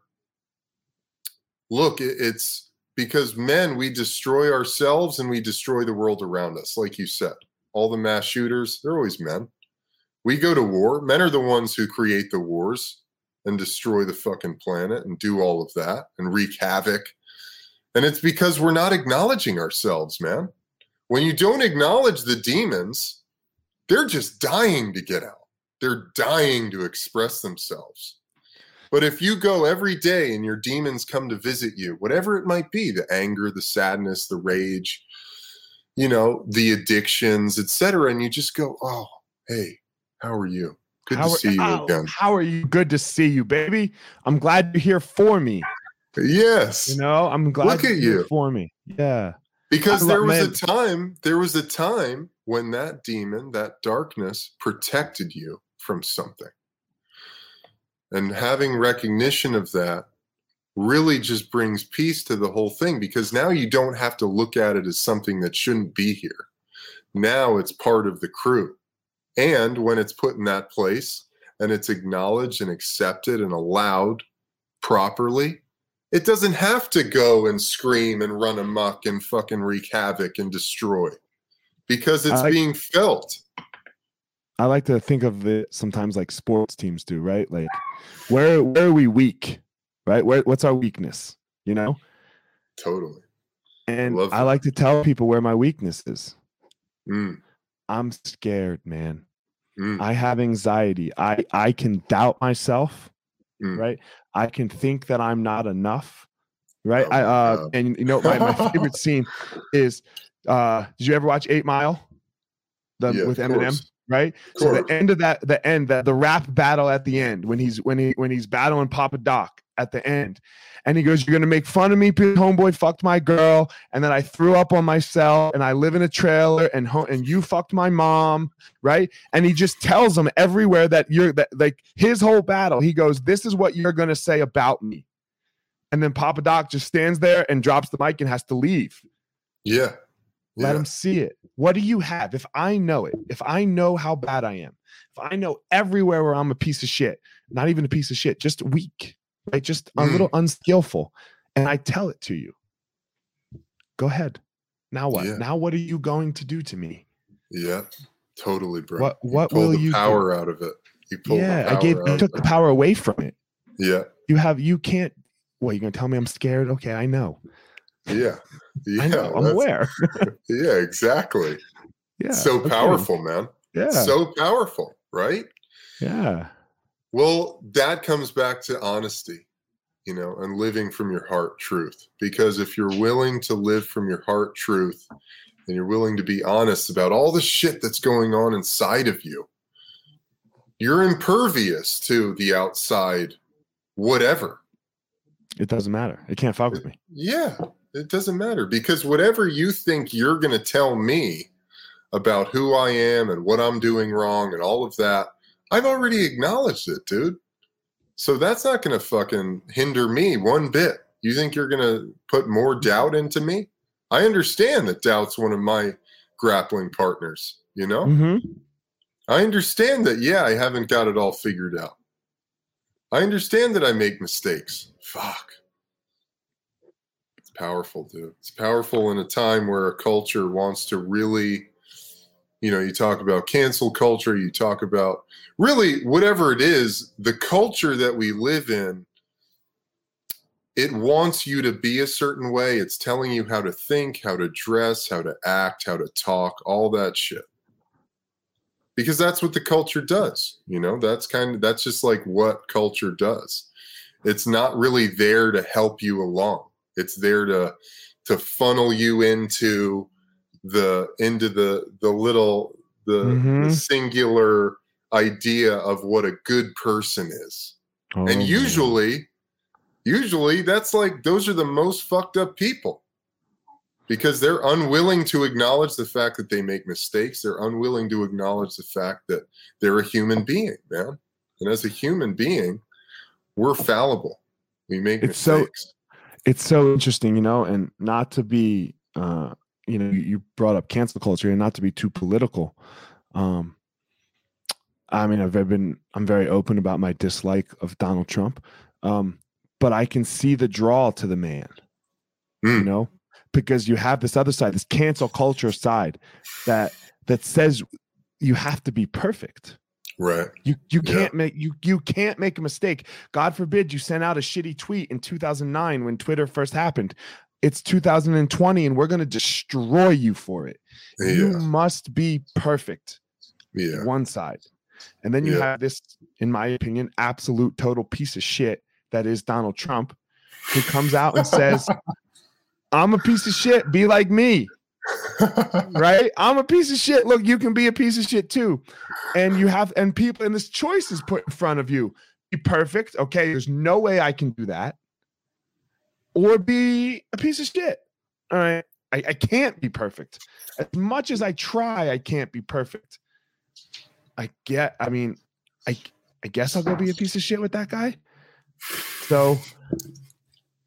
look it's because men we destroy ourselves and we destroy the world around us like you said all the mass shooters, they're always men. We go to war. Men are the ones who create the wars and destroy the fucking planet and do all of that and wreak havoc. And it's because we're not acknowledging ourselves, man. When you don't acknowledge the demons, they're just dying to get out. They're dying to express themselves. But if you go every day and your demons come to visit you, whatever it might be the anger, the sadness, the rage, you know, the addictions, etc. And you just go, oh, hey, how are you? Good how to see you how, again. How are you? Good to see you, baby. I'm glad you're here for me. Yes. You know, I'm glad Look at you for me. Yeah. Because there was a time, there was a time when that demon, that darkness protected you from something. And having recognition of that really just brings peace to the whole thing because now you don't have to look at it as something that shouldn't be here. Now it's part of the crew. And when it's put in that place and it's acknowledged and accepted and allowed properly, it doesn't have to go and scream and run amok and fucking wreak havoc and destroy because it's like, being felt. I like to think of it sometimes like sports teams do, right? Like where where are we weak? right? Where, what's our weakness? You know? Totally. And I, I like to tell people where my weakness is. Mm. I'm scared, man. Mm. I have anxiety. I I can doubt myself, mm. right? I can think that I'm not enough, right? Oh, I uh, and you know my, my favorite scene is uh, did you ever watch Eight Mile? The yeah, with Eminem, right? So the end of that, the end, that the rap battle at the end when he's when he when he's battling Papa Doc, at the end. And he goes, You're going to make fun of me homeboy fucked my girl. And then I threw up on myself and I live in a trailer and, ho- and you fucked my mom. Right. And he just tells him everywhere that you're that, like his whole battle. He goes, This is what you're going to say about me. and then Papa Doc just stands there and drops the mic and has to leave. Yeah. Let yeah. him see it. What do you have? If I know it, if I know how bad I am, if I know everywhere where I'm a piece of shit, not even a piece of shit, just weak, right? Just a mm. little unskillful, and I tell it to you, go ahead. Now what? Yeah. Now what are you going to do to me? Yeah, totally, bro. What what will you power do? out of it? You yeah, I gave you took the power away from it. Yeah. You have you can't what you're gonna tell me I'm scared? Okay, I know. Yeah. Yeah. I'm aware. yeah, exactly. Yeah. So powerful, man. Yeah. So powerful, right? Yeah. Well, that comes back to honesty, you know, and living from your heart truth. Because if you're willing to live from your heart truth and you're willing to be honest about all the shit that's going on inside of you, you're impervious to the outside whatever. It doesn't matter. It can't fuck with me. Yeah, it doesn't matter because whatever you think you're going to tell me about who I am and what I'm doing wrong and all of that, I've already acknowledged it, dude. So that's not going to fucking hinder me one bit. You think you're going to put more doubt into me? I understand that doubt's one of my grappling partners, you know? Mm-hmm. I understand that, yeah, I haven't got it all figured out. I understand that I make mistakes. Fuck. Powerful, dude. It's powerful in a time where a culture wants to really, you know, you talk about cancel culture, you talk about really whatever it is, the culture that we live in, it wants you to be a certain way. It's telling you how to think, how to dress, how to act, how to talk, all that shit because that's what the culture does you know that's kind of that's just like what culture does it's not really there to help you along it's there to to funnel you into the into the the little the, mm-hmm. the singular idea of what a good person is oh, and usually man. usually that's like those are the most fucked up people because they're unwilling to acknowledge the fact that they make mistakes. They're unwilling to acknowledge the fact that they're a human being, man. And as a human being, we're fallible. We make it's mistakes. So, it's so interesting, you know, and not to be, uh, you know, you brought up cancel culture and not to be too political. Um, I mean, I've been, I'm very open about my dislike of Donald Trump. Um, but I can see the draw to the man, mm. you know, because you have this other side, this cancel culture side that that says you have to be perfect. Right. You you can't make you you can't make a mistake. God forbid you sent out a shitty tweet in 2009 when Twitter first happened. It's 2020 and we're going to destroy you for it. Yeah. You must be perfect. Yeah. One side. And then you yeah. have this in my opinion absolute total piece of shit that is Donald Trump who comes out and says I'm a piece of shit. Be like me. Right? I'm a piece of shit. Look, you can be a piece of shit too. And you have, and people, and this choice is put in front of you. Be perfect. Okay. There's no way I can do that. Or be a piece of shit. All right. I, I can't be perfect. As much as I try, I can't be perfect. I get, I mean, I I guess I'll go be a piece of shit with that guy. So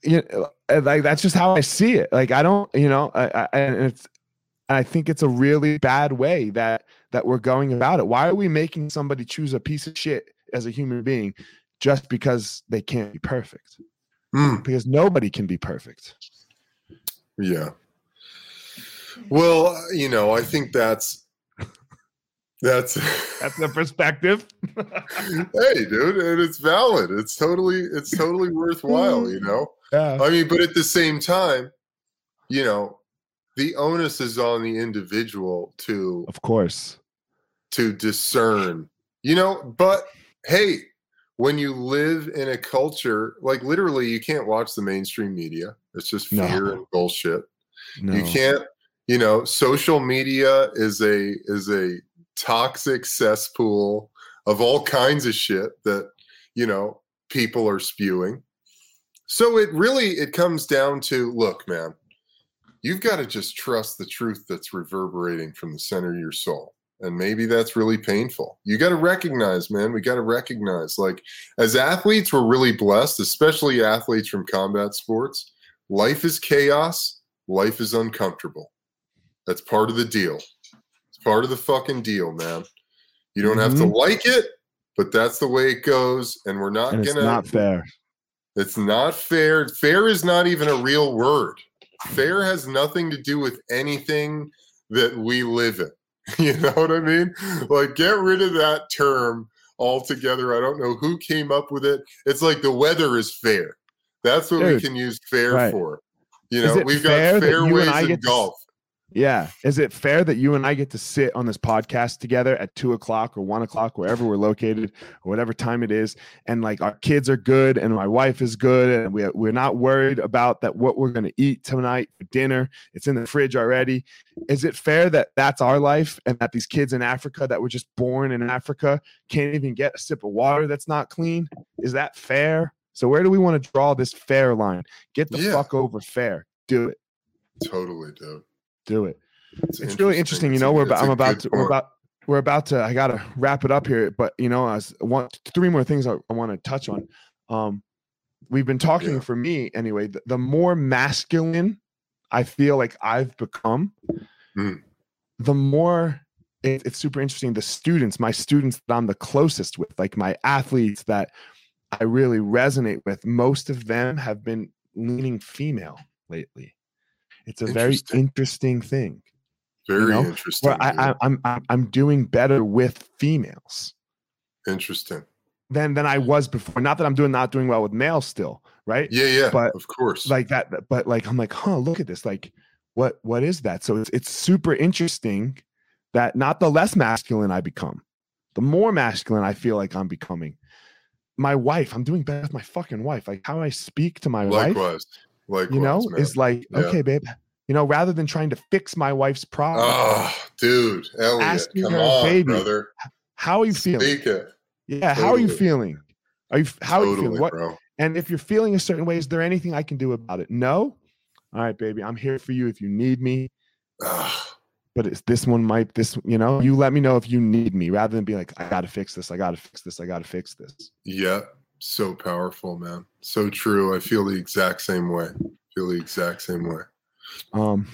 you know, like that's just how I see it. Like I don't, you know, I, I and it's I think it's a really bad way that that we're going about it. Why are we making somebody choose a piece of shit as a human being just because they can't be perfect? Mm. Because nobody can be perfect. Yeah. Well, you know, I think that's that's that's the perspective. hey, dude, and it's valid. It's totally it's totally worthwhile, you know. Yeah. I mean, but at the same time, you know, the onus is on the individual to Of course. to discern. You know, but hey, when you live in a culture, like literally you can't watch the mainstream media. It's just fear no. and bullshit. No. You can't, you know, social media is a is a toxic cesspool of all kinds of shit that, you know, people are spewing. So it really it comes down to look, man, you've got to just trust the truth that's reverberating from the center of your soul. and maybe that's really painful. You got to recognize, man, we got to recognize like as athletes, we're really blessed, especially athletes from combat sports. Life is chaos, life is uncomfortable. That's part of the deal. It's part of the fucking deal, man. You don't mm-hmm. have to mm-hmm. like it, but that's the way it goes and we're not and gonna It's not fair. It's not fair. Fair is not even a real word. Fair has nothing to do with anything that we live in. You know what I mean? Like, get rid of that term altogether. I don't know who came up with it. It's like the weather is fair. That's what Dude, we can use fair right. for. You know, we've got fairways in golf. Yeah. Is it fair that you and I get to sit on this podcast together at two o'clock or one o'clock, wherever we're located, or whatever time it is, and like our kids are good and my wife is good, and we, we're not worried about that what we're going to eat tonight for dinner? It's in the fridge already. Is it fair that that's our life and that these kids in Africa that were just born in Africa can't even get a sip of water that's not clean? Is that fair? So where do we want to draw this fair line? Get the yeah. fuck over fair. Do it. Totally, dude do it. It's, it's really interesting. You know, we're about, I'm about to, we're about, we're about to, I got to wrap it up here, but you know, I want three more things I, I want to touch on. Um, we've been talking yeah. for me anyway, the, the, more masculine I feel like I've become, mm. the more it, it's super interesting. The students, my students that I'm the closest with, like my athletes that I really resonate with, most of them have been leaning female lately. It's a very interesting thing. Very you know? interesting. Where I, I, I'm I'm doing better with females. Interesting. Than than I was before. Not that I'm doing not doing well with males still, right? Yeah, yeah. But of course. Like that. But like I'm like, huh? Look at this. Like, what what is that? So it's it's super interesting that not the less masculine I become, the more masculine I feel like I'm becoming. My wife, I'm doing better with my fucking wife. Like how I speak to my Likewise. wife Likewise, you know, man. is like, yeah. okay, babe, you know, rather than trying to fix my wife's problem. Oh, dude, Elliot, asking come her, on, baby, brother. How are you feeling? Yeah, totally. how are you feeling? Are you how totally, are you feeling? What bro. and if you're feeling a certain way, is there anything I can do about it? No? All right, baby. I'm here for you if you need me. but it's this one might this, you know, you let me know if you need me rather than be like, I gotta fix this, I gotta fix this, I gotta fix this. Yeah so powerful, man. So true. I feel the exact same way. I feel the exact same way. Um,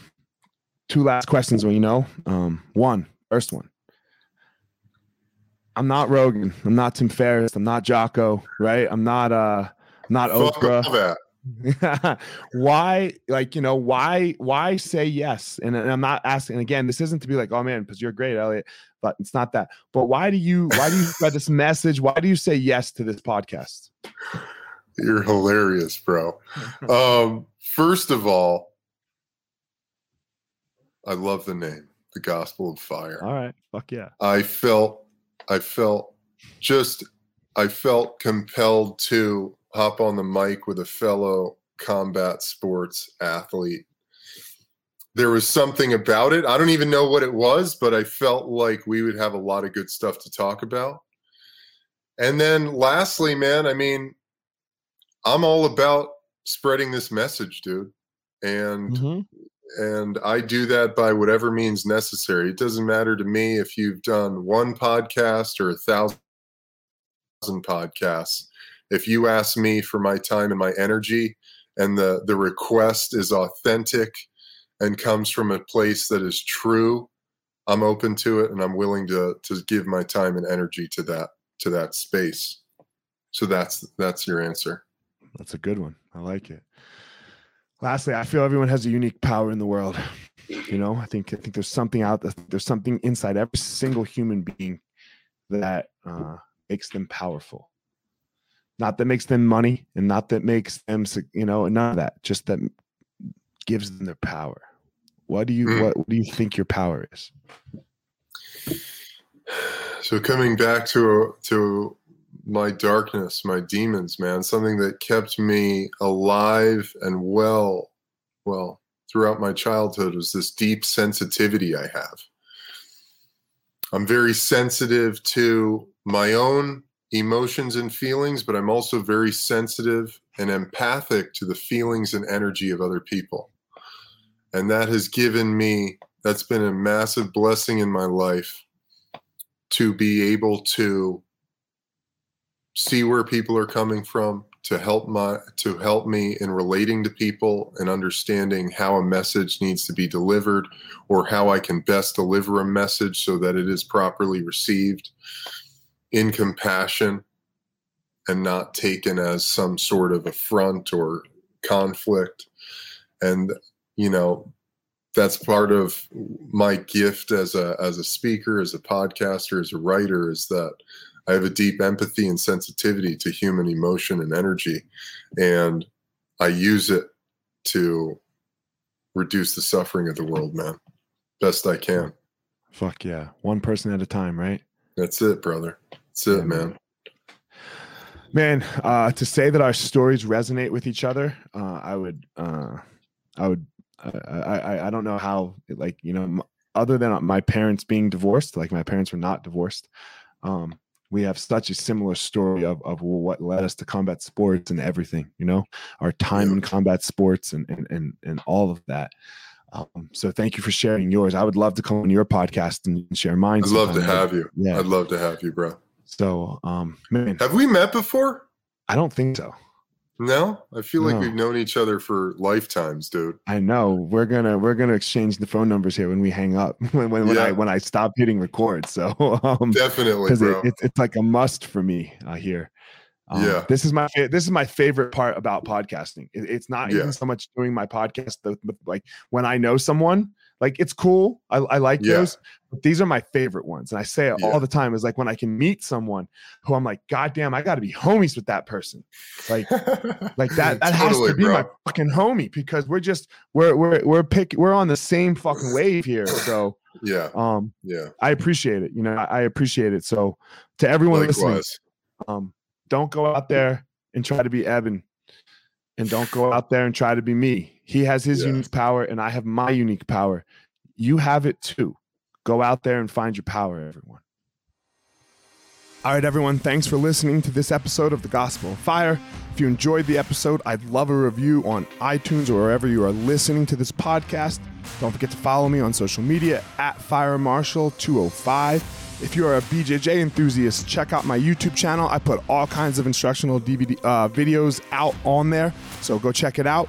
two last questions. Well, you know, um, one, first one. I'm not Rogan. I'm not Tim Ferriss. I'm not Jocko. Right? I'm not uh, not Oprah. why like you know why why say yes? And, and, i'm not asking again this isn't to be like oh man because you're great elliot but it's not that. But why do you why do you spread this message? Why do you say yes to this podcast? You're hilarious bro. Um first of all i love the name the gospel of fire. All right. Fuck yeah. I felt i felt just i felt compelled to hop on the mic with a fellow combat sports athlete. There was something about it. I don't even know what it was, but I felt like we would have a lot of good stuff to talk about. And then lastly, man, I mean, I'm all about spreading this message, dude. And mm-hmm. and I do that by whatever means necessary. It doesn't matter to me if you've done one podcast or a thousand podcasts if you ask me for my time and my energy and the the request is authentic and comes from a place that is true i'm open to it and i'm willing to to give my time and energy to that to that space. So that's that's your answer. That's a good one. I like it. Lastly i feel everyone has a unique power in the world. You know i think i think there's something out there there's something inside every single human being that uh, makes them powerful not that makes them money and not that makes them you know none of that just that gives them their power. What do you mm. what, what do you think your power is? So coming back to to my darkness my demons man something that kept me alive and well well throughout my childhood was this deep sensitivity i have. I'm very sensitive to my own emotions and feelings, but I'm also very sensitive and empathic to the feelings and energy of other people. And that has given me, that's been a massive blessing in my life. to be able to see where people are coming from, to help my to help me in relating to people and understanding how a message needs to be delivered or how I can best deliver a message so that it is properly received in compassion and not taken as some sort of affront or conflict and you know that's part of my gift as a as a speaker as a podcaster as a writer is that I have a deep empathy and sensitivity to human emotion and energy, and I use it to reduce the suffering of the world, man, best I can. Fuck yeah, one person at a time, right? That's it, brother. That's it, man. Man, uh, to say that our stories resonate with each other, uh, I would, uh, I would, I, I, I don't know how, like, you know, other than my parents being divorced, like my parents were not divorced. Um, we have such a similar story of, of what led us to combat sports and everything, you know, our time in combat sports and, and, and, and all of that. Um, so thank you for sharing yours. I would love to come on your podcast and share mine. I'd love to have you. Yeah. I'd love to have you, bro. So, um, man, have we met before? I don't think so. No, I feel like no. we've known each other for lifetimes, dude. I know. We're gonna we're gonna exchange the phone numbers here when we hang up when when, when I when I stop hitting record. So um, definitely, because It, it, it's like a must for me uh, here. Um, yeah, this is my this is my favorite part about podcasting. It, it's not yeah. even so much doing my podcast, the, like when I know someone like it's cool. I, I like yeah. those, but these are my favorite ones. And I say it yeah. all the time is like when I can meet someone who I'm like, God damn, I gotta be homies with that person. Like, like that, that totally, has to be bro. my fucking homie because we're just we're we're we're pick we're on the same fucking wave here. So yeah. Um yeah. I appreciate it. You know, I, I appreciate it. So to everyone Likewise. listening, um, don't go out there and try to be Eben and don't go out there and try to be me. He has his yeah. unique power and I have my unique power. You have it too. Go out there and find your power, everyone. All right, everyone, thanks for listening to this episode of The Gospel of Fire. If you enjoyed the episode, I'd love a review on iTunes or wherever you are listening to this podcast. Don't forget to follow me on social media at Fire Marshal 205 if you are a BJJ enthusiast, check out my YouTube channel. I put all kinds of instructional DVD uh, videos out on there, so go check it out.